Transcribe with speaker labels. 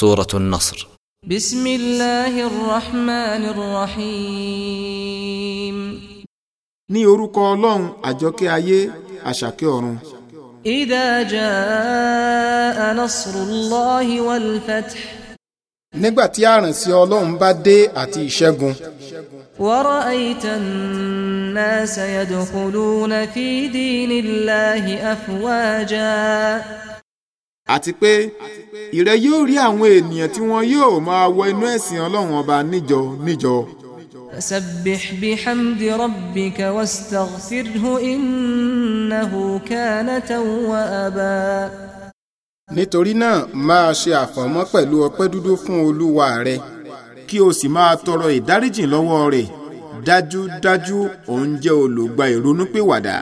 Speaker 1: سورة النصر.
Speaker 2: بسم الله الرحمن الرحيم.
Speaker 3: Ní orúkọ ọlọ́run àjọkẹ́ ayé àṣàkẹ́ ọ̀run.
Speaker 2: إذا جاء نصر الله والفتح.
Speaker 3: Nígbà tí àràǹsí ọlọ́run bá dé àti ìṣẹ́gun.
Speaker 2: ورأيت الناس يدخلون في دين الله أفواجا.
Speaker 3: àti pé ìrẹ yóò rí àwọn ènìyàn tí wọn yóò máa wọ inú ẹ̀sìn ọlọ́run ọba níjọ níjọ
Speaker 2: فسبح بحمد ربك واستغفره إنه كان توابا
Speaker 3: nítorí náà máa ṣe àfọ̀mọ́ pẹ̀lú ọpẹ́ dúdú fún olúwa rẹ kí o sì máa tọrọ ìdáríjìn lọ́wọ́ rẹ̀ dájúdájú òun jẹ́ olùgbà ìrònúpìwàdà.